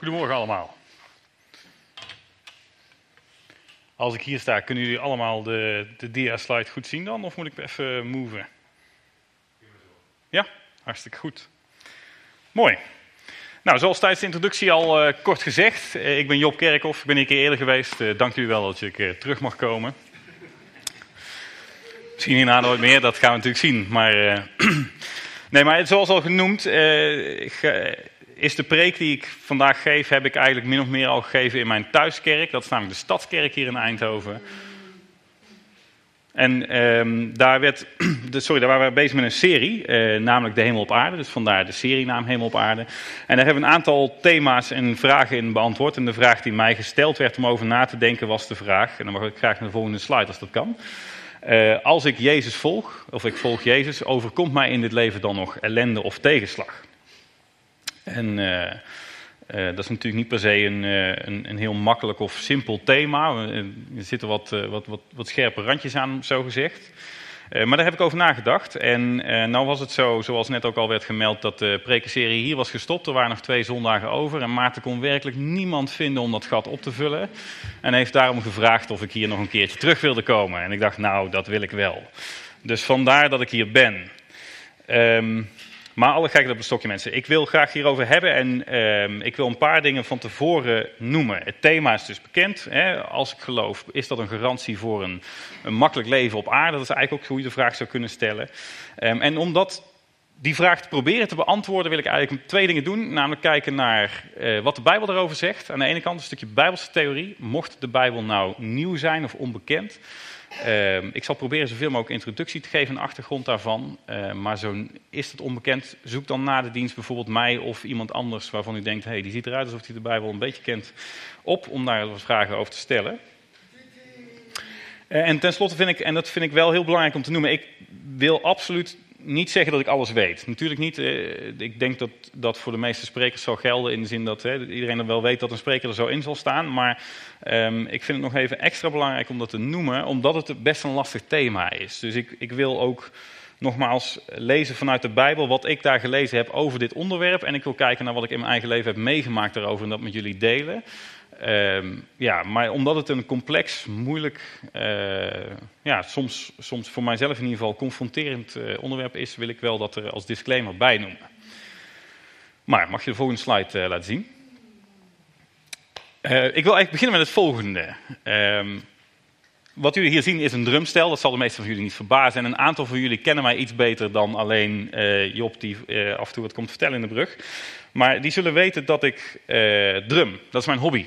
Goedemorgen allemaal. Als ik hier sta, kunnen jullie allemaal de, de dia-slide goed zien dan? Of moet ik even moven? Ja, hartstikke goed. Mooi. Nou, zoals tijdens de introductie al uh, kort gezegd, uh, ik ben Job Kerkhoff, ik ben een keer eerder geweest. Dank u wel dat ik terug mag komen. Misschien hierna nooit meer, dat gaan we natuurlijk zien. Maar, nee, maar zoals al genoemd, is de preek die ik vandaag geef, heb ik eigenlijk min of meer al gegeven in mijn thuiskerk. Dat is namelijk de Stadskerk hier in Eindhoven. En um, daar, werd, sorry, daar waren we bezig met een serie, uh, namelijk De Hemel op Aarde. Dus vandaar de serienaam Hemel op Aarde. En daar hebben we een aantal thema's en vragen in beantwoord. En de vraag die mij gesteld werd om over na te denken was de vraag, en dan mag ik graag naar de volgende slide als dat kan. Uh, als ik Jezus volg, of ik volg Jezus, overkomt mij in dit leven dan nog ellende of tegenslag? En uh, uh, dat is natuurlijk niet per se een, uh, een, een, heel makkelijk of simpel thema. Er zitten wat, wat, wat, wat scherpe randjes aan, zo gezegd. maar daar heb ik over nagedacht. En nou was het zo, zoals net ook al werd gemeld, dat de prekenserie hier was gestopt. Er waren nog twee zondagen over. En Maarten kon werkelijk niemand vinden om dat gat op te vullen. En heeft daarom gevraagd of ik hier nog een keertje terug wilde komen. En ik dacht, nou, dat wil ik wel. Dus vandaar dat ik hier ben. Um, maar alle gekheid op een stokje mensen. Ik wil graag hierover hebben en uh, ik wil een paar dingen van tevoren noemen. Het thema is dus bekend. Hè? Als ik geloof, is dat een garantie voor een, een, makkelijk leven op aarde? Dat is eigenlijk ook hoe je de vraag zou kunnen stellen. Um, en omdat die vraag te proberen te beantwoorden, wil ik eigenlijk twee dingen doen. Namelijk kijken naar uh, wat de Bijbel daarover zegt. Aan de ene kant een stukje Bijbelse theorie. Mocht de Bijbel nou nieuw zijn of onbekend. Uh, ik zal proberen zoveel mogelijk introductie te geven, een achtergrond daarvan. Uh, maar zo is het onbekend, zoek dan na de dienst bijvoorbeeld mij of iemand anders waarvan u denkt, hey, die ziet eruit alsof hij de Bijbel een beetje kent, op om daar wat vragen over te stellen. Uh, en tenslotte vind ik, en dat vind ik wel heel belangrijk om te noemen, ik wil absoluut niet zeggen dat ik alles weet. Natuurlijk niet. Eh, ik denk dat dat voor de meeste sprekers zal gelden in de zin dat iedereen er wel weet dat een spreker er zo in zal staan. Maar um, ik vind het nog even extra belangrijk om dat te noemen, omdat het best een lastig thema is. Dus ik, ik wil ook nogmaals lezen vanuit de Bijbel wat ik daar gelezen heb over dit onderwerp. En ik wil kijken naar wat ik in mijn eigen leven heb meegemaakt daarover en dat met jullie delen. Um, ja, maar omdat het een complex, moeilijk, uh, ja, soms, soms voor mijzelf in ieder geval confronterend uh, onderwerp is, wil ik wel dat er als disclaimer bij noemen. Maar mag je de volgende slide uh, laten zien? ik wil eigenlijk beginnen met het volgende. Um, wat jullie hier zien is een drumstel, dat zal de meeste van jullie niet verbazen. En een aantal van jullie kennen mij iets beter dan alleen Job, die af en toe wat komt vertellen in de brug. Maar die zullen weten dat ik drum, dat is mijn hobby.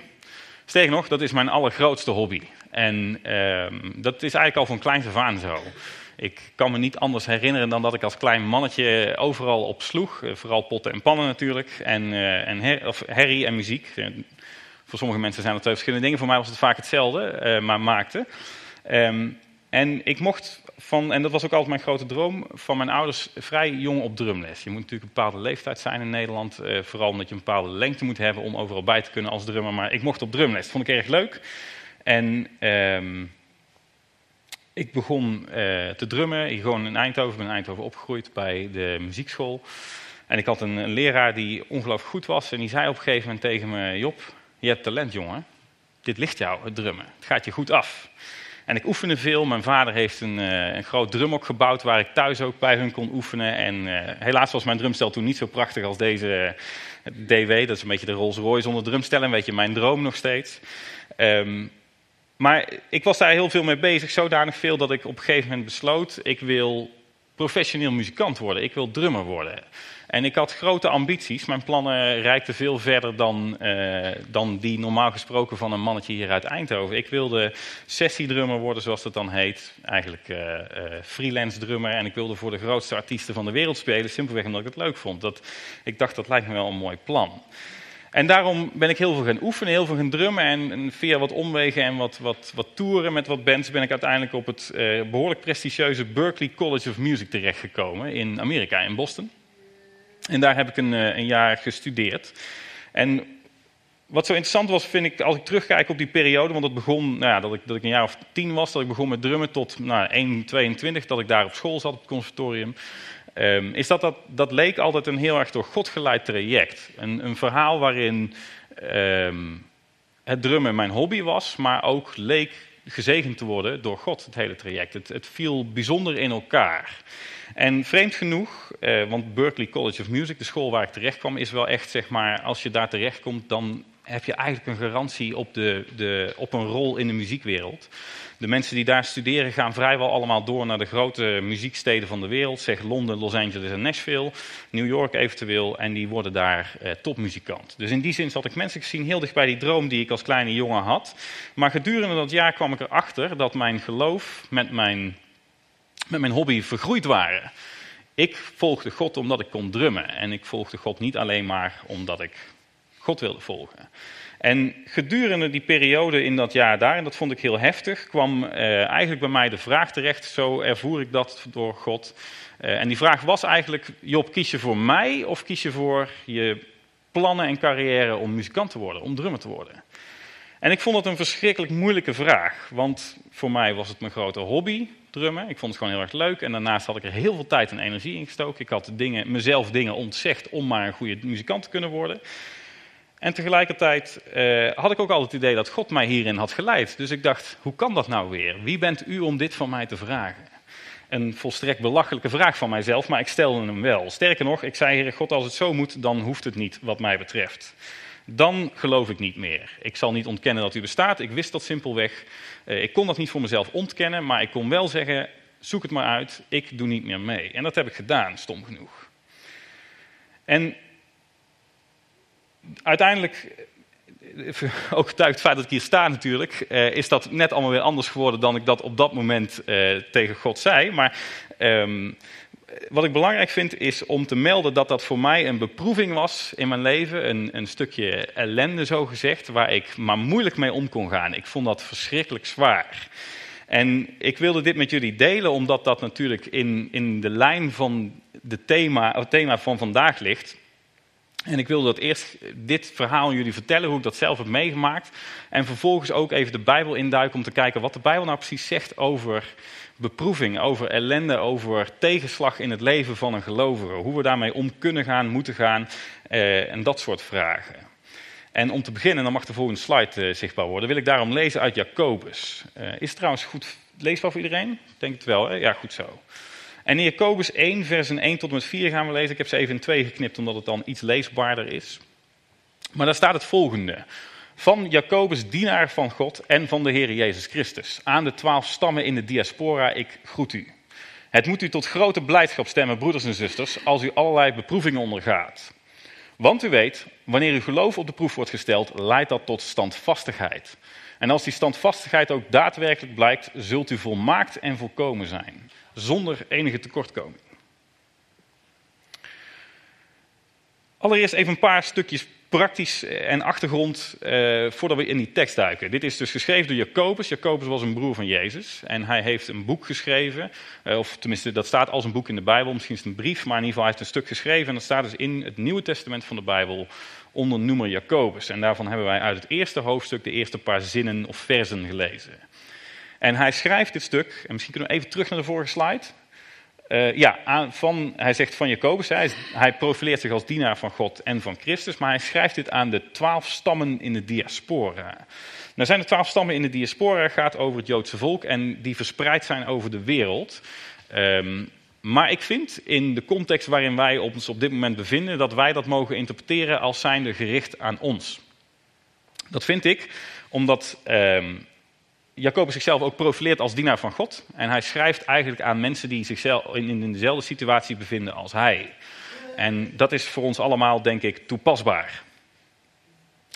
Sterker nog, dat is mijn allergrootste hobby. En uh, dat is eigenlijk al van kleins af aan zo. Ik kan me niet anders herinneren dan dat ik als klein mannetje overal op sloeg. Eh, vooral potten en pannen natuurlijk. En, en of herrie en muziek. Voor sommige mensen zijn dat twee verschillende dingen. Voor mij was het vaak hetzelfde, maar maakte. Um, en ik mocht van, en dat was ook altijd mijn grote droom, van mijn ouders vrij jong op drumles. Je moet natuurlijk een bepaalde leeftijd zijn in Nederland. Eh, vooral omdat je een bepaalde lengte moet hebben om overal bij te kunnen als drummer. Maar ik mocht op drumles. Dat vond ik erg leuk. En ehm, ik begon uh, te drummen. Ik gewoon in Eindhoven. Ben in Eindhoven opgegroeid bij de muziekschool. En ik had een, leraar die ongelooflijk goed was. En die zei op een gegeven moment tegen me: Job, je hebt talent, jongen. Dit ligt jou, het drummen. Het gaat je goed af. En ik oefende veel. Mijn vader heeft een, uh, een groot drumhok gebouwd waar ik thuis ook bij hun kon oefenen. En uh, helaas was mijn drumstel toen niet zo prachtig als deze uh, DW. Dat is een beetje de Rolls Royce zonder drumstel. Een beetje mijn droom nog steeds. Um, maar ik was daar heel veel mee bezig. Zodanig veel dat ik op een gegeven moment besloot: ik wil professioneel muzikant worden. Ik wil drummer worden. En ik had grote ambities. Mijn plannen reikten veel verder dan, uh, dan die normaal gesproken van een mannetje hier uit Eindhoven. Ik wilde sessiedrummer worden, zoals dat dan heet. Eigenlijk uh, uh, freelance drummer. En ik wilde voor de grootste artiesten van de wereld spelen. Simpelweg omdat ik het leuk vond. Dat, ik dacht, dat lijkt me wel een mooi plan. En daarom ben ik heel veel gaan oefenen, heel veel gaan drummen. En, via wat omwegen en wat, wat, wat toeren met wat bands ben ik uiteindelijk op het behoorlijk prestigieuze Berklee College of Music terechtgekomen in Amerika, in Boston. En daar heb ik een, eh, een jaar gestudeerd. En wat zo interessant was, vind ik, als ik terugkijk op die periode, want het begon, nou ja, dat, ik, dat ik een jaar of tien was, dat ik begon met drummen tot nou, 1, 22, dat ik daar op school zat op het conservatorium. Ehm, is dat, dat dat leek altijd een heel erg door God geleid traject. Een, een verhaal waarin ehm, het drummen mijn hobby was, maar ook leek gezegend te worden door God, het hele traject. Het, het viel bijzonder in elkaar. En vreemd genoeg, eh, want Berklee College of Music, de school waar ik terecht kwam, is wel echt, zeg maar, als je daar terecht komt, dan heb je eigenlijk een garantie op, de, de, op een rol in de muziekwereld. De mensen die daar studeren gaan vrijwel allemaal door naar de grote muzieksteden van de wereld. Zeg Londen, Los Angeles en Nashville. New York eventueel. En die worden daar eh, topmuzikant. Dus in die zin zat ik mensen gezien heel dicht bij die droom die ik als kleine jongen had. Maar gedurende dat jaar kwam ik erachter dat mijn geloof met mijn, met mijn hobby vergroeid waren. Ik volgde God omdat ik kon drummen. En ik volgde God niet alleen maar omdat ik God wilde volgen. En gedurende die periode in dat jaar daar, en dat vond ik heel heftig, kwam eh, eigenlijk bij mij de vraag terecht, zo ervoer ik dat door God. Uh, en die vraag was eigenlijk, Job, kies je voor mij of kies je voor je plannen en carrière om muzikant te worden, om drummer te worden? En ik vond het een verschrikkelijk moeilijke vraag, want voor mij was het mijn grote hobby, drummen. Ik vond het gewoon heel erg leuk en daarnaast had ik er heel veel tijd en energie in gestoken. Ik had dingen, mezelf dingen ontzegd om maar een goede muzikant te kunnen worden. En tegelijkertijd eh, had ik ook altijd het idee dat God mij hierin had geleid. Dus ik dacht, hoe kan dat nou weer? Wie bent u om dit van mij te vragen? Een volstrekt belachelijke vraag van mijzelf, maar ik stelde hem wel. Sterker nog, ik zei, Heer God, als het zo moet, dan hoeft het niet wat mij betreft. Dan geloof ik niet meer. Ik zal niet ontkennen dat u bestaat. Ik wist dat simpelweg. Uh, ik kon dat niet voor mezelf ontkennen, maar ik kon wel zeggen, zoek het maar uit, ik doe niet meer mee. En dat heb ik gedaan, stom genoeg. En uiteindelijk, eh, ook getuigt het feit dat ik hier sta natuurlijk, eh, is dat net allemaal weer anders geworden dan ik dat op dat moment eh, tegen God zei. Maar ehm, wat ik belangrijk vind is om te melden dat dat voor mij een beproeving was in mijn leven. Een, een stukje ellende zo gezegd, waar ik maar moeilijk mee om kon gaan. Ik vond dat verschrikkelijk zwaar. En ik wilde dit met jullie delen, omdat dat natuurlijk in, in de lijn van de thema, het thema van vandaag ligt. En ik wilde dat eerst dit verhaal aan jullie vertellen, hoe ik dat zelf heb meegemaakt. En vervolgens ook even de Bijbel induiken om te kijken wat de Bijbel nou precies zegt over beproeving, over ellende, over tegenslag in het leven van een gelovige. Hoe we daarmee om kunnen gaan, moeten gaan eh, en dat soort vragen. En om te beginnen, dan mag de volgende slide eh, zichtbaar worden, wil ik daarom lezen uit Jacobus. Uh, is het trouwens goed leesbaar voor iedereen? Denk het wel, hè? Ja, goed zo. En in Jacobus 1, versen 1 tot en met 4 gaan we lezen. Ik heb ze even in twee geknipt, omdat het dan iets leesbaarder is. Maar daar staat het volgende. Van Jacobus, dienaar van God en van de Heer Jezus Christus. Aan de twaalf stammen in de diaspora, ik groet u. Het moet u tot grote blijdschap stemmen, broeders en zusters, als u allerlei beproevingen ondergaat. Want u weet, wanneer uw geloof op de proef wordt gesteld, leidt dat tot standvastigheid. En als die standvastigheid ook daadwerkelijk blijkt, zult u volmaakt en volkomen zijn zonder enige tekortkoming. Allereerst even een paar stukjes praktisch en achtergrond eh, voordat we in die tekst duiken. Dit is dus geschreven door Jacobus. Jacobus was een broer van Jezus en hij heeft een boek geschreven. Eh, of tenminste, dat staat als een boek in de Bijbel. Misschien is het een brief, maar in ieder geval hij heeft een stuk geschreven. En dat staat dus in het Nieuwe Testament van de Bijbel onder noemer Jacobus. En daarvan hebben wij uit het eerste hoofdstuk de eerste paar zinnen of versen gelezen. En hij schrijft dit stuk, en misschien kunnen we even terug naar de vorige slide. Uh, ja, van, hij zegt van Jacobus, hij, hij, profileert zich als dienaar van God en van Christus, maar hij schrijft dit aan de twaalf stammen in de diaspora. Nou zijn de twaalf stammen in de diaspora, gaat over het Joodse volk en die verspreid zijn over de wereld. Um, maar ik vind in de context waarin wij ons op dit moment bevinden, dat wij dat mogen interpreteren als zijnde gericht aan ons. Dat vind ik omdat um, Jacobus zichzelf ook profileert als dienaar van God. En hij schrijft eigenlijk aan mensen die zichzelf in, dezelfde situatie bevinden als hij. En dat is voor ons allemaal, denk ik, toepasbaar.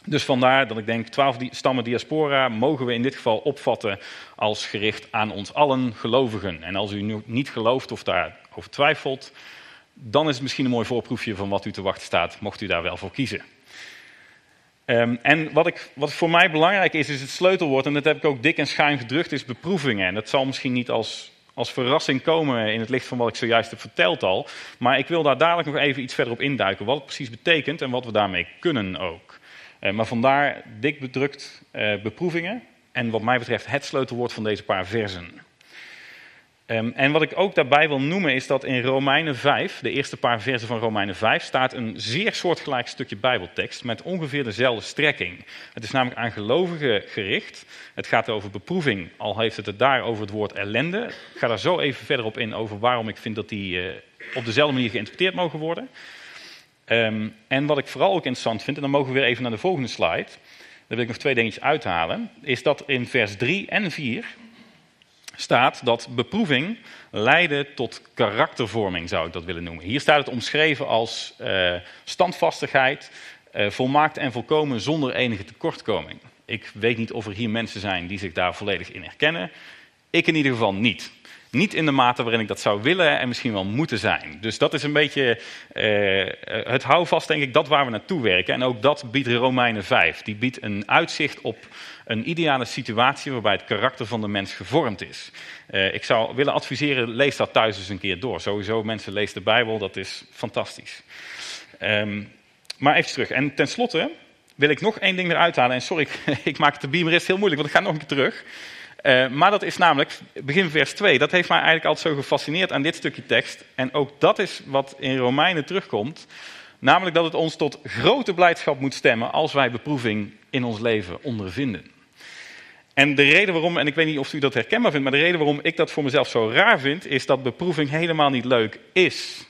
Dus vandaar dat ik denk, twaalf stammen diaspora mogen we in dit geval opvatten als gericht aan ons allen gelovigen. En als u nu niet gelooft of daarover twijfelt, dan is het misschien een mooi voorproefje van wat u te wachten staat, mocht u daar wel voor kiezen. Um, en wat, ik, wat voor mij belangrijk is, is het sleutelwoord, en dat heb ik ook dik en schuin gedrukt, is beproevingen. En dat zal misschien niet als, als verrassing komen in het licht van wat ik zojuist heb verteld al. Maar ik wil daar dadelijk nog even iets verder op induiken, wat het precies betekent en wat we daarmee kunnen ook. Uh, maar vandaar dik bedrukt uh, beproevingen en wat mij betreft het sleutelwoord van deze paar versen. Ehm, en wat ik ook daarbij wil noemen is dat in Romeinen 5, de eerste paar versen van Romeinen 5, staat een zeer soortgelijk stukje Bijbeltekst met ongeveer dezelfde strekking. Het is namelijk aan gelovigen gericht. Het gaat over beproeving, al heeft het het daar over het woord ellende. Ik ga daar zo even verder op in over waarom ik vind dat die uh, op dezelfde manier geïnterpreteerd mogen worden. Um, en wat ik vooral ook interessant vind, en dan mogen we weer even naar de volgende slide. Daar wil ik nog twee dingetjes uithalen. Is dat in vers 3 en 4 staat dat beproeving leidde tot karaktervorming, zou ik dat willen noemen. Hier staat het omschreven als uh, standvastigheid, uh, volmaakt en volkomen zonder enige tekortkoming. Ik weet niet of er hier mensen zijn die zich daar volledig in herkennen. Ik in ieder geval niet. Niet in de mate waarin ik dat zou willen en misschien wel moeten zijn. Dus dat is een beetje uh, het houvast, denk ik, dat waar we naartoe werken. En ook dat biedt Romeinen 5. Die biedt een uitzicht op een ideale situatie waarbij het karakter van de mens gevormd is. Uh, ik zou willen adviseren, lees dat thuis eens een keer door. Sowieso, mensen, lees de Bijbel, dat is fantastisch. Um, maar even terug. En tenslotte wil ik nog één ding eruit halen. En sorry, ik, ik maak het de beamerist heel moeilijk, want ik ga nog een keer terug. Uh, maar dat is namelijk, begin vers 2, dat heeft mij eigenlijk altijd zo gefascineerd aan dit stukje tekst. En ook dat is wat in Romeinen terugkomt. Namelijk dat het ons tot grote blijdschap moet stemmen als wij beproeving in ons leven ondervinden. En de reden waarom, en ik weet niet of u dat herkenbaar vindt, maar de reden waarom ik dat voor mezelf zo raar vind, is dat beproeving helemaal niet leuk is.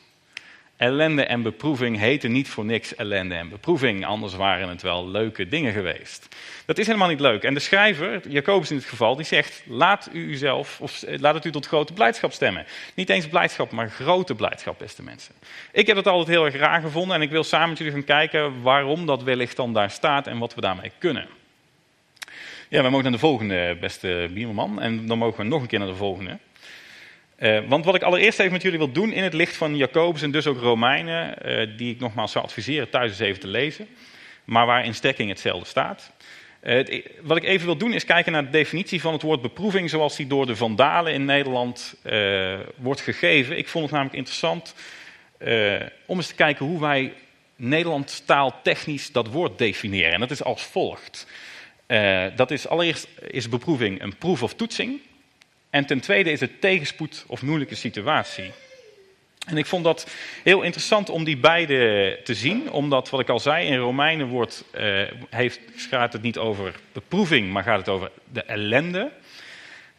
Ellende en beproeving heten niet voor niks ellende en beproeving, anders waren het wel leuke dingen geweest. Dat is helemaal niet leuk. En de schrijver, Jacobus in het geval, die zegt: laat u uzelf, of laat het u tot grote blijdschap stemmen. Niet eens blijdschap, maar grote blijdschap, beste mensen. Ik heb het altijd heel erg raar gevonden en ik wil samen met jullie gaan kijken waarom dat wellicht dan daar staat en wat we daarmee kunnen. Ja, we mogen naar de volgende, beste bierman. En dan mogen we nog een keer naar de volgende. Uh, want wat ik allereerst even met jullie wil doen in het licht van Jacobus en dus ook Romeinen, uh, die ik nogmaals zou adviseren thuis eens even te lezen, maar waar in stekking hetzelfde staat. Uh, wat ik even wil doen is kijken naar de definitie van het woord beproeving zoals die door de vandalen in Nederland wordt gegeven. Ik vond het namelijk interessant om eens te kijken hoe wij Nederlands taaltechnisch dat woord definiëren. En dat is als volgt. dat is allereerst is beproeving een proef of toetsing. En ten tweede is het tegenspoed of moeilijke situatie. En ik vond dat heel interessant om die beide te zien, omdat wat ik al zei, in Romeinen wordt, uh, heeft, gaat het niet over beproeving, maar gaat het over de ellende.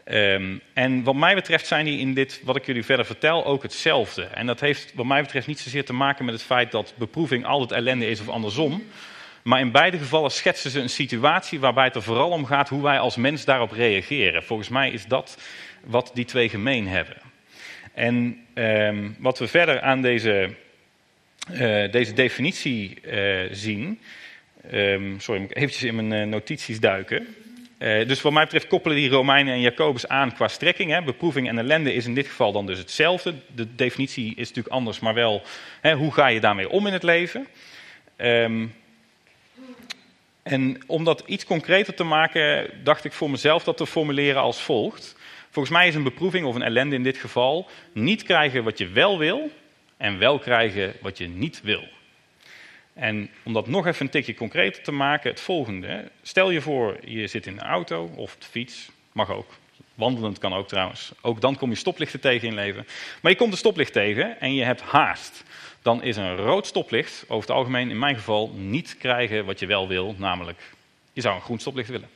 Um, en wat mij betreft zijn die in dit, wat ik jullie verder vertel, ook hetzelfde. En dat heeft wat mij betreft niet zozeer te maken met het feit dat beproeving altijd ellende is of andersom. Maar in beide gevallen schetsen ze een situatie waarbij het er vooral om gaat hoe wij als mens daarop reageren. Volgens mij is dat wat die twee gemeen hebben. En um, wat we verder aan deze, uh, deze definitie uh, zien. Um, sorry, moet ik eventjes in mijn uh, notities duiken. dus wat mij betreft koppelen die Romeinen en Jacobus aan qua strekking. Hè. Beproeving en ellende is in dit geval dan dus hetzelfde. De definitie is natuurlijk anders, maar wel hè, hoe ga je daarmee om in het leven. Um, en om dat iets concreter te maken, dacht ik voor mezelf dat te formuleren als volgt. Volgens mij is een beproeving of een ellende in dit geval niet krijgen wat je wel wil en wel krijgen wat je niet wil. En om dat nog even een tikje concreter te maken, het volgende. Stel je voor, je zit in een auto of op de fiets, mag ook. Wandelend kan ook trouwens. Ook dan kom je stoplichten tegen in leven. Maar je komt een stoplicht tegen en je hebt haast dan is een rood stoplicht over het algemeen in mijn geval niet krijgen wat je wel wil, namelijk je zou een groen stoplicht willen.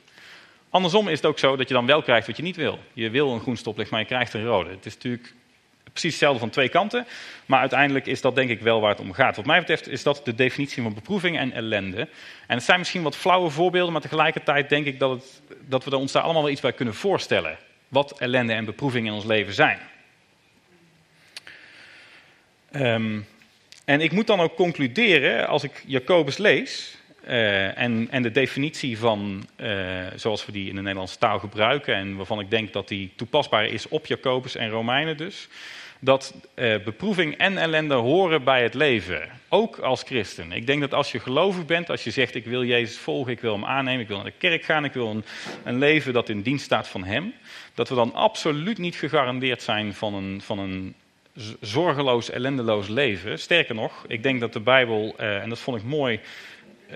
Andersom is het ook zo dat je dan wel krijgt wat je niet wil. Je wil een groen stoplicht, maar je krijgt een rode. Het is natuurlijk precies hetzelfde van twee kanten, maar uiteindelijk is dat denk ik wel waar het om gaat. Wat mij betreft is dat de definitie van beproeving en ellende. En het zijn misschien wat flauwe voorbeelden, maar tegelijkertijd denk ik dat, het, dat we ons daar allemaal wel iets bij kunnen voorstellen. Wat ellende en beproeving in ons leven zijn. Um, en ik moet dan ook concluderen, als ik Jacobus lees, uh, en, en, de definitie van, uh, zoals we die in de Nederlandse taal gebruiken, en waarvan ik denk dat die toepasbaar is op Jacobus en Romeinen dus, dat uh, beproeving en ellende horen bij het leven, ook als christen. Ik denk dat als je gelovig bent, als je zegt ik wil Jezus volgen, ik wil hem aannemen, ik wil naar de kerk gaan, ik wil een, een leven dat in dienst staat van hem, dat we dan absoluut niet gegarandeerd zijn van een, van een zorgeloos, ellendeloos leven. Sterker nog, ik denk dat de Bijbel, en dat vond ik mooi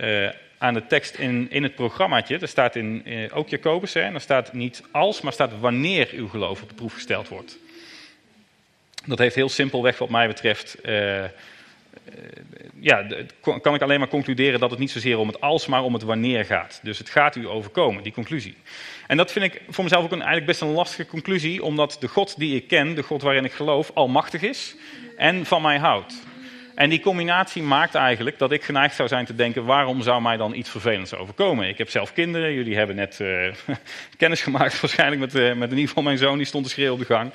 uh, aan de tekst in, in het programmaatje, er staat in, uh, ook Jacobus, hè, en staat niet als, maar staat wanneer uw geloof op de proef gesteld wordt. Dat heeft heel simpelweg, wat mij betreft, uh, ja, kan ik alleen maar concluderen dat het niet zozeer om het als, maar om het wanneer gaat. Dus het gaat u overkomen, die conclusie. En dat vind ik voor mezelf ook een, eigenlijk best een lastige conclusie, omdat de God die ik ken, de God waarin ik geloof, almachtig is en van mij houdt. En die combinatie maakt eigenlijk dat ik geneigd zou zijn te denken: waarom zou mij dan iets vervelends overkomen? Ik heb zelf kinderen, jullie hebben net uh, kennis gemaakt, waarschijnlijk met, uh, met in ieder geval mijn zoon, die stond te schreeuwen op de gang.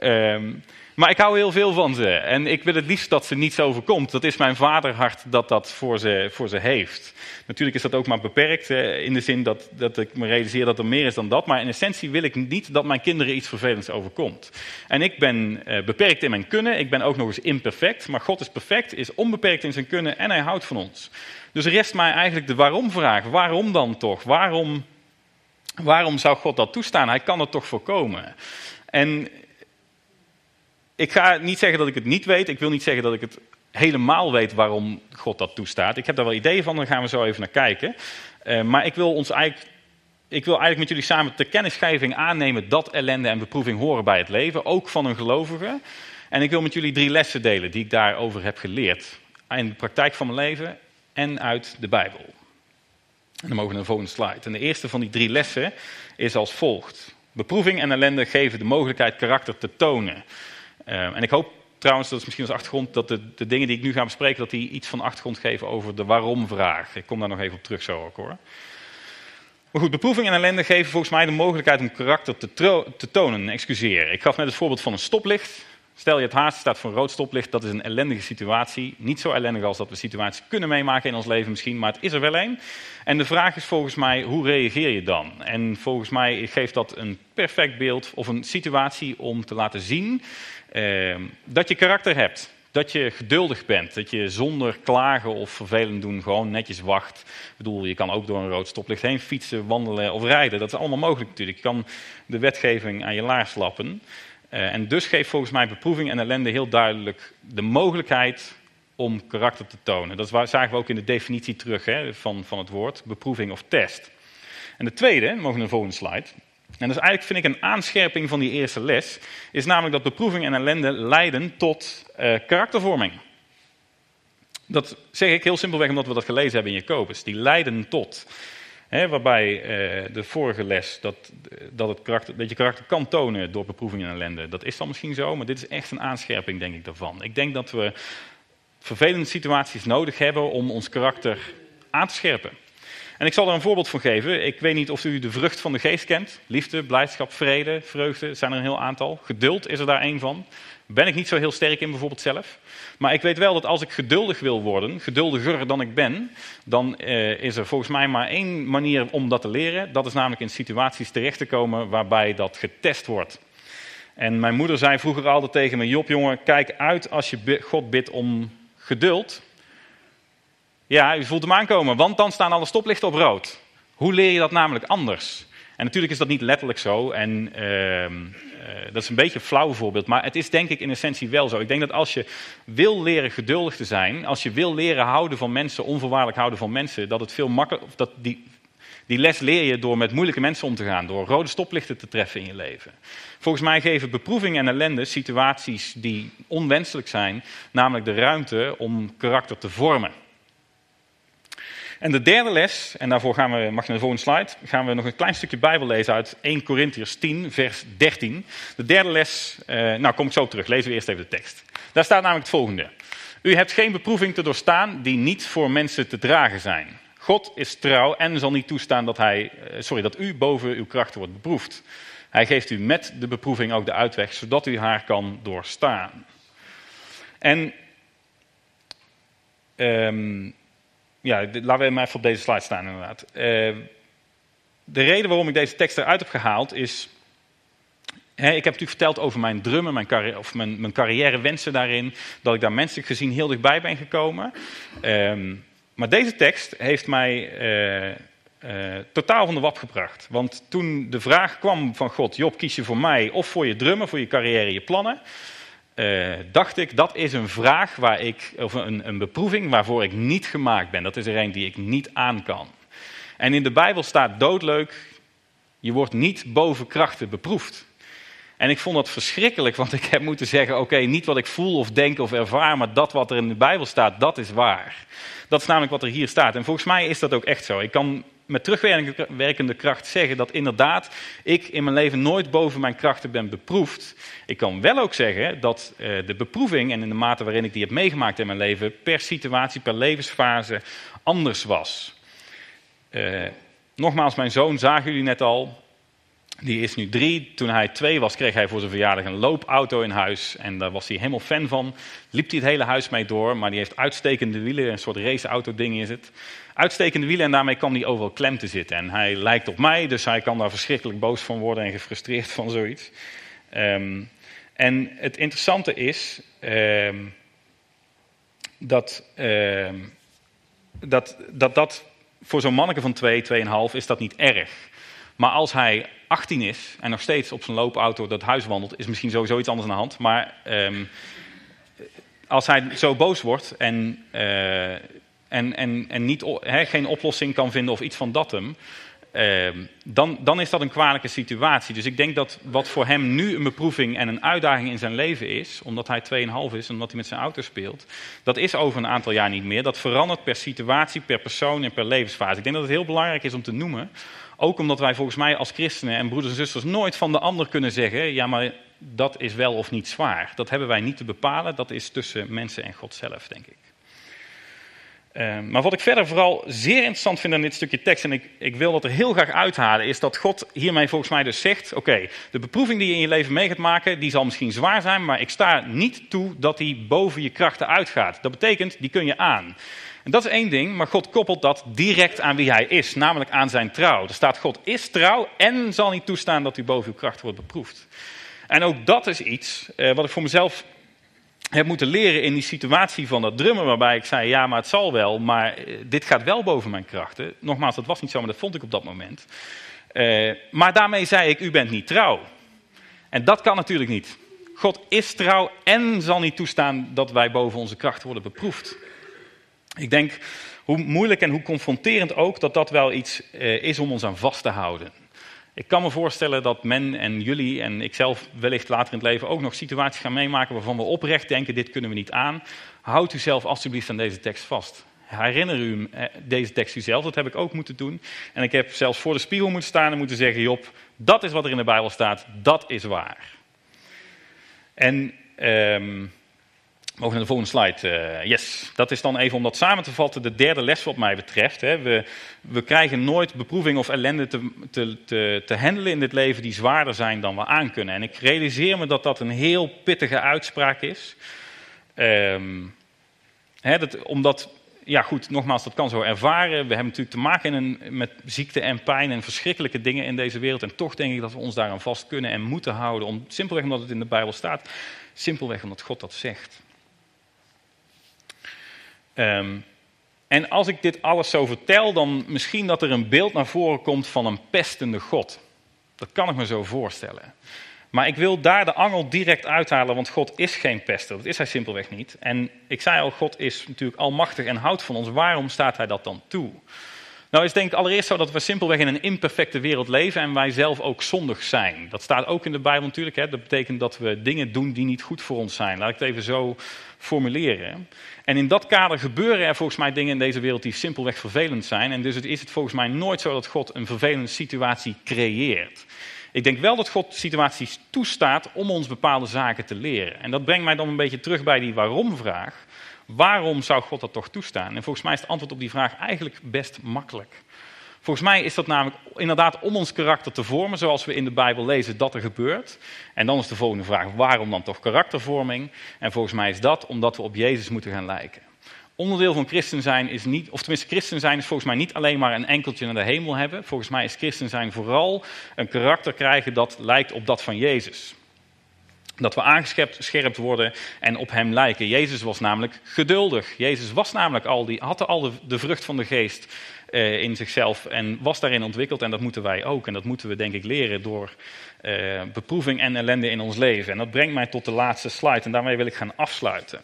Uh, maar ik hou heel veel van ze. En ik wil het liefst dat ze niets overkomt. Dat is mijn vaderhart dat dat voor ze, voor ze heeft. Natuurlijk is dat ook maar beperkt. In de zin dat, dat ik me realiseer dat er meer is dan dat. Maar in essentie wil ik niet dat mijn kinderen iets vervelends overkomt. En ik ben eh, beperkt in mijn kunnen. Ik ben ook nog eens imperfect. Maar God is perfect, is onbeperkt in zijn kunnen en hij houdt van ons. Dus rest mij eigenlijk de waarom-vraag. Waarom dan toch? Waarom, waarom zou God dat toestaan? Hij kan het toch voorkomen? En ik ga niet zeggen dat ik het niet weet. Ik wil niet zeggen dat ik het helemaal weet waarom God dat toestaat. Ik heb daar wel ideeën van, daar gaan we zo even naar kijken. Uh, maar ik wil ons eigenlijk. Ik wil eigenlijk met jullie samen ter kennisgeving aannemen dat ellende en beproeving horen bij het leven, ook van een gelovige. En ik wil met jullie drie lessen delen die ik daarover heb geleerd. In de praktijk van mijn leven en uit de Bijbel. En dan mogen we naar de volgende slide. En de eerste van die drie lessen is als volgt. Beproeving en ellende geven de mogelijkheid karakter te tonen. Ehm, en ik hoop trouwens, dat is misschien als achtergrond, dat de, de, dingen die ik nu ga bespreken, dat die iets van achtergrond geven over de waarom-vraag. Ik kom daar nog even op terug zo ook hoor. Maar goed, beproeving en ellende geven volgens mij de mogelijkheid om karakter te, te tonen. Excuseer. Ik gaf net het voorbeeld van een stoplicht. Stel je het haast staat voor een rood stoplicht, dat is een ellendige situatie. Niet zo ellendig als dat we situaties kunnen meemaken in ons leven misschien, maar het is er wel een. En de vraag is volgens mij, hoe reageer je dan? En volgens mij geeft dat een perfect beeld of een situatie om te laten zien eh, dat je karakter hebt. Dat je geduldig bent, dat je zonder klagen of vervelend doen gewoon netjes wacht. Ik bedoel, je kan ook door een rood stoplicht heen fietsen, wandelen of rijden. Dat is allemaal mogelijk natuurlijk. Je kan de wetgeving aan je laars lappen. Uh, en dus geeft volgens mij beproeving en ellende heel duidelijk de mogelijkheid om karakter te tonen. Dat zagen we ook in de definitie terug hè, van, van het woord, beproeving of test. En de tweede, mogen we naar de volgende slide. En dat is eigenlijk, vind ik, een aanscherping van die eerste les. Is namelijk dat beproeving en ellende leiden tot uh, karaktervorming. Dat zeg ik heel simpelweg omdat we dat gelezen hebben in Jacobus. Die leiden tot. Waarbij uh, de vorige les dat, dat, het karakter, dat je karakter kan tonen door beproeving en ellende. Dat is dan misschien zo, maar dit is echt een aanscherping, denk ik, daarvan. Ik denk dat we vervelende situaties nodig hebben om ons karakter aan te scherpen. En ik zal er een voorbeeld van geven. Ik weet niet of u de vrucht van de geest kent. Liefde, blijdschap, vrede, vreugde, zijn er een heel aantal. Geduld is er daar één van. Ben ik niet zo heel sterk in bijvoorbeeld zelf. Maar ik weet wel dat als ik geduldig wil worden, geduldiger dan ik ben, dan eh, is er volgens mij maar één manier om dat te leren. Dat is namelijk in situaties terecht te komen waarbij dat getest wordt. En mijn moeder zei vroeger altijd tegen me, Job jongen, kijk uit als je God bidt om geduld. Ja, u voelt hem aankomen, want dan staan alle stoplichten op rood. Hoe leer je dat namelijk anders? En natuurlijk is dat niet letterlijk zo. En uh, uh, dat is een beetje een flauw voorbeeld. Maar het is denk ik in essentie wel zo. Ik denk dat als je wil leren geduldig te zijn. Als je wil leren houden van mensen, onvoorwaardelijk houden van mensen. Dat het veel makkelijker. Dat die, die les leer je door met moeilijke mensen om te gaan. Door rode stoplichten te treffen in je leven. Volgens mij geven beproeving en ellende situaties die onwenselijk zijn. Namelijk de ruimte om karakter te vormen. En de derde les, en daarvoor gaan we, mag je naar de volgende slide, gaan we nog een klein stukje Bijbel lezen uit 1 Corinthians 10, vers 13. De derde les, eh, nou kom ik zo terug, lezen we eerst even de tekst. Daar staat namelijk het volgende. U hebt geen beproeving te doorstaan die niet voor mensen te dragen zijn. God is trouw en zal niet toestaan dat, hij, eh, sorry, dat u boven uw krachten wordt beproefd. Hij geeft u met de beproeving ook de uitweg, zodat u haar kan doorstaan. En um, ja, laten we maar even op deze slide staan inderdaad. Uh, de reden waarom ik deze tekst eruit heb gehaald is... Hè, ik heb natuurlijk verteld over mijn drummen, mijn, of mijn, mijn carrièrewensen daarin. Dat ik daar menselijk gezien heel dichtbij ben gekomen. Uh, maar deze tekst heeft mij uh, totaal van de wap gebracht. Want toen de vraag kwam van God, Job, kies je voor mij of voor je drummen, voor je carrière, je plannen uh, dacht ik, dat is een vraag waar ik, of een, een beproeving waarvoor ik niet gemaakt ben. Dat is er een die ik niet aan kan. En in de Bijbel staat doodleuk, je wordt niet boven krachten beproefd. En ik vond dat verschrikkelijk, want ik heb moeten zeggen: oké, niet wat ik voel of denk of ervaar, maar dat wat er in de Bijbel staat, dat is waar. Dat is namelijk wat er hier staat. En volgens mij is dat ook echt zo. Ik kan met terugwerkende kracht zeggen dat inderdaad ik in mijn leven nooit boven mijn krachten ben beproefd. Ik kan wel ook zeggen dat eh, de beproeving en in de mate waarin ik die heb meegemaakt in mijn leven per situatie, per levensfase anders was. Uh, nogmaals, mijn zoon zagen jullie net al. Die is nu drie. Toen hij twee was, kreeg hij voor zijn verjaardag een loopauto in huis. En daar was hij helemaal fan van. Liep hij het hele huis mee door. Maar die heeft uitstekende wielen. Een soort raceauto-ding is het. Uitstekende wielen en daarmee kan hij overal klem te zitten. En hij lijkt op mij, dus hij kan daar verschrikkelijk boos van worden en gefrustreerd van zoiets. Um, en het interessante is um, dat, um, dat, dat dat voor zo'n manneke van 2, 2,5 is dat niet erg. Maar als hij 18 is en nog steeds op zijn loopauto dat huis wandelt, is misschien sowieso iets anders aan de hand. Maar um, als hij zo boos wordt en, uh, en, en, en niet, geen oplossing kan vinden of iets van dat hem, uh, dan, dan is dat een kwalijke situatie. Dus ik denk dat wat voor hem nu een beproeving en een uitdaging in zijn leven is, omdat hij 2,5 is omdat hij met zijn auto speelt, dat is over een aantal jaar niet meer. Dat verandert per situatie, per persoon en per levensfase. Ik denk dat het heel belangrijk is om te noemen, ook omdat wij volgens mij als christenen en broeders en zusters nooit van de ander kunnen zeggen, ja maar dat is wel of niet zwaar. Dat hebben wij niet te bepalen, dat is tussen mensen en God zelf, denk ik. Uh, maar wat ik verder vooral zeer interessant vind aan dit stukje tekst, en ik, ik wil dat er heel graag uithalen, is dat God hiermee volgens mij dus zegt: Oké, de beproeving die je in je leven mee gaat maken, die zal misschien zwaar zijn, maar ik sta niet toe dat die boven je krachten uitgaat. Dat betekent, die kun je aan. En dat is één ding, maar God koppelt dat direct aan wie hij is, namelijk aan zijn trouw. Er staat: God is trouw en zal niet toestaan dat u boven uw kracht wordt beproefd. En ook dat is iets uh, wat ik voor mezelf heb moeten leren in die situatie van dat drummen, waarbij ik zei: ja, maar het zal wel, maar uh, dit gaat wel boven mijn krachten. Nogmaals, dat was niet zo, maar dat vond ik op dat moment. Uh, maar daarmee zei ik: u bent niet trouw. En dat kan natuurlijk niet. God is trouw en zal niet toestaan dat wij boven onze krachten worden beproefd. Ik denk, hoe moeilijk en hoe confronterend ook, dat dat wel iets uh, is om ons aan vast te houden. Ik kan me voorstellen dat men en jullie en ikzelf wellicht later in het leven ook nog situaties gaan meemaken waarvan we oprecht denken, dit kunnen we niet aan. Houd u zelf alsjeblieft aan deze tekst vast. Herinner u eh, deze tekst uzelf, dat heb ik ook moeten doen. En ik heb zelfs voor de spiegel moeten staan en moeten zeggen, Job, dat is wat er in de Bijbel staat, dat is waar. En... Um, Mogen naar de volgende slide. Uh, yes, dat is dan even om dat samen te vatten de derde les wat mij betreft. Hè. We, we krijgen nooit beproeving of ellende te, te, te, te handelen in dit leven die zwaarder zijn dan we aankunnen. En ik realiseer me dat dat een heel pittige uitspraak is. Um, hè, dat, omdat, ja goed, nogmaals, dat kan zo ervaren. We hebben natuurlijk te maken met ziekte en pijn en verschrikkelijke dingen in deze wereld. En toch denk ik dat we ons daaraan vast kunnen en moeten houden. Om, simpelweg omdat het in de Bijbel staat. Simpelweg omdat God dat zegt. Um, en als ik dit alles zo vertel, dan misschien dat er een beeld naar voren komt van een pestende God. Dat kan ik me zo voorstellen. Maar ik wil daar de angel direct uithalen, want God is geen pester. Dat is hij simpelweg niet. En ik zei al, God is natuurlijk almachtig en houdt van ons. Waarom staat hij dat dan toe? Nou is denk ik allereerst zo dat we simpelweg in een imperfecte wereld leven en wij zelf ook zondig zijn. Dat staat ook in de Bijbel natuurlijk. Hè? Dat betekent dat we dingen doen die niet goed voor ons zijn. Laat ik het even zo formuleren. En in dat kader gebeuren er volgens mij dingen in deze wereld die simpelweg vervelend zijn. En dus is het volgens mij nooit zo dat God een vervelende situatie creëert. Ik denk wel dat God situaties toestaat om ons bepaalde zaken te leren. En dat brengt mij dan een beetje terug bij die waarom-vraag. Waarom zou God dat toch toestaan? En volgens mij is het antwoord op die vraag eigenlijk best makkelijk. Volgens mij is dat namelijk inderdaad om ons karakter te vormen, zoals we in de Bijbel lezen dat er gebeurt. En dan is de volgende vraag, waarom dan toch karaktervorming? En volgens mij is dat omdat we op Jezus moeten gaan lijken. Onderdeel van christen zijn is niet, of tenminste christen zijn is volgens mij niet alleen maar een enkeltje naar de hemel hebben. Volgens mij is christen zijn vooral een karakter krijgen dat lijkt op dat van Jezus. Dat we aangescherpt worden en op hem lijken. Jezus was namelijk geduldig. Jezus was namelijk al die, had al de, vrucht van de geest uh, in zichzelf en was daarin ontwikkeld. En dat moeten wij ook. En dat moeten we denk ik leren door uh, beproeving en ellende in ons leven. En dat brengt mij tot de laatste slide. En daarmee wil ik gaan afsluiten.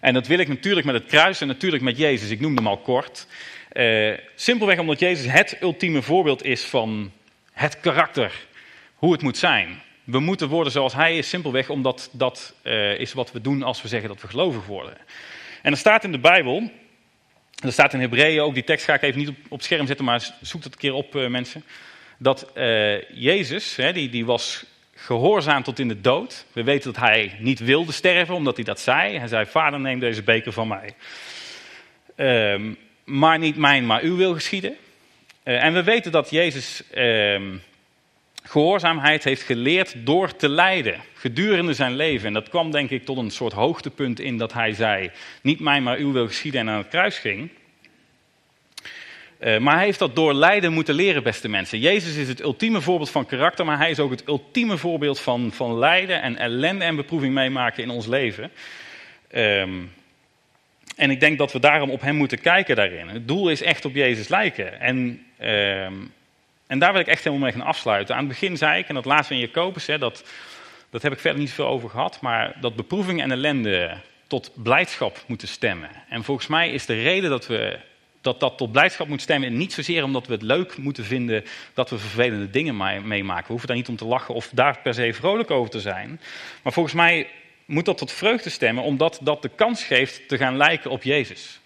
En dat wil ik natuurlijk met het kruis en natuurlijk met Jezus. Ik noemde hem al kort. Uh, simpelweg omdat Jezus het ultieme voorbeeld is van het karakter. Hoe het moet zijn. We moeten worden zoals hij is, simpelweg omdat dat uh, is wat we doen als we zeggen dat we gelovig worden. En er staat in de Bijbel, er staat in Hebreeën ook, die tekst ga ik even niet op, op scherm zetten, maar zoek dat een keer op uh, mensen. Dat uh, Jezus, hè, die, die was gehoorzaam tot in de dood. We weten dat hij niet wilde sterven, omdat hij dat zei. Hij zei, vader neem deze beker van mij. Um, maar niet mijn, maar uw wil geschieden. En we weten dat Jezus um, gehoorzaamheid heeft geleerd door te lijden, gedurende zijn leven. En dat kwam denk ik tot een soort hoogtepunt in dat hij zei, niet mijn, maar uw wil geschieden en aan het kruis ging. Uh, maar hij heeft dat door lijden moeten leren, beste mensen. Jezus is het ultieme voorbeeld van karakter, maar hij is ook het ultieme voorbeeld van, van lijden en ellende en beproeving meemaken in ons leven. Um, en ik denk dat we daarom op hem moeten kijken daarin. Het doel is echt op Jezus lijken. En, um, en daar wil ik echt helemaal mee gaan afsluiten. Aan het begin zei ik, en dat laatste in Jacobus, hè, dat, dat heb ik verder niet veel over gehad, maar dat beproeving en ellende tot blijdschap moeten stemmen. En volgens mij is de reden dat we dat dat tot blijdschap moet stemmen. Niet zozeer omdat we het leuk moeten vinden dat we vervelende dingen meemaken. We hoeven daar niet om te lachen of daar per se vrolijk over te zijn. Maar volgens mij moet dat tot vreugde stemmen, omdat dat de kans geeft te gaan lijken op Jezus.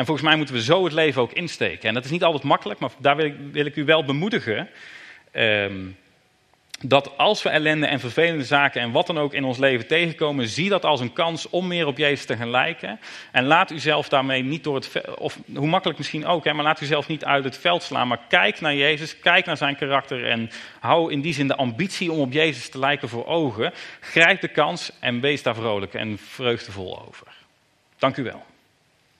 En volgens mij moeten we zo het leven ook insteken. En dat is niet altijd makkelijk, maar daar wil ik, u wel bemoedigen. Um, dat als we ellende en vervelende zaken en wat dan ook in ons leven tegenkomen, zie dat als een kans om meer op Jezus te gaan lijken. En laat u zelf daarmee niet door het, of hoe makkelijk misschien ook, hè, maar laat u zelf niet uit het veld slaan. Maar kijk naar Jezus, kijk naar zijn karakter en hou in die zin de ambitie om op Jezus te lijken voor ogen. Grijp de kans en wees daar vrolijk en vreugdevol over. Dank u wel.